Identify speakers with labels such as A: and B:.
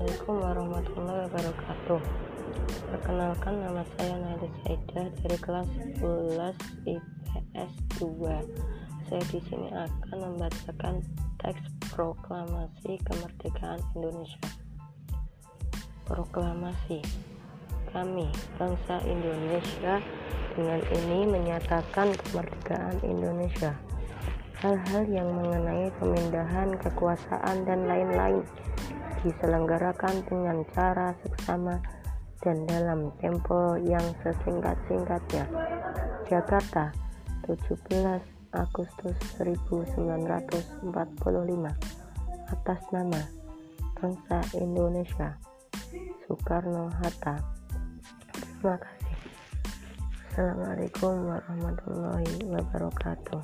A: Assalamualaikum warahmatullahi wabarakatuh. Perkenalkan nama saya Nadia Saidah dari kelas 11 IPS 2 Saya di sini akan membacakan teks proklamasi kemerdekaan Indonesia. Proklamasi. Kami, bangsa Indonesia dengan ini menyatakan kemerdekaan Indonesia. Hal-hal yang mengenai pemindahan kekuasaan dan lain-lain diselenggarakan dengan cara seksama dan dalam tempo yang sesingkat-singkatnya. Jakarta, 17 Agustus 1945 atas nama bangsa Indonesia Soekarno-Hatta. Terima kasih. Assalamualaikum warahmatullahi wabarakatuh.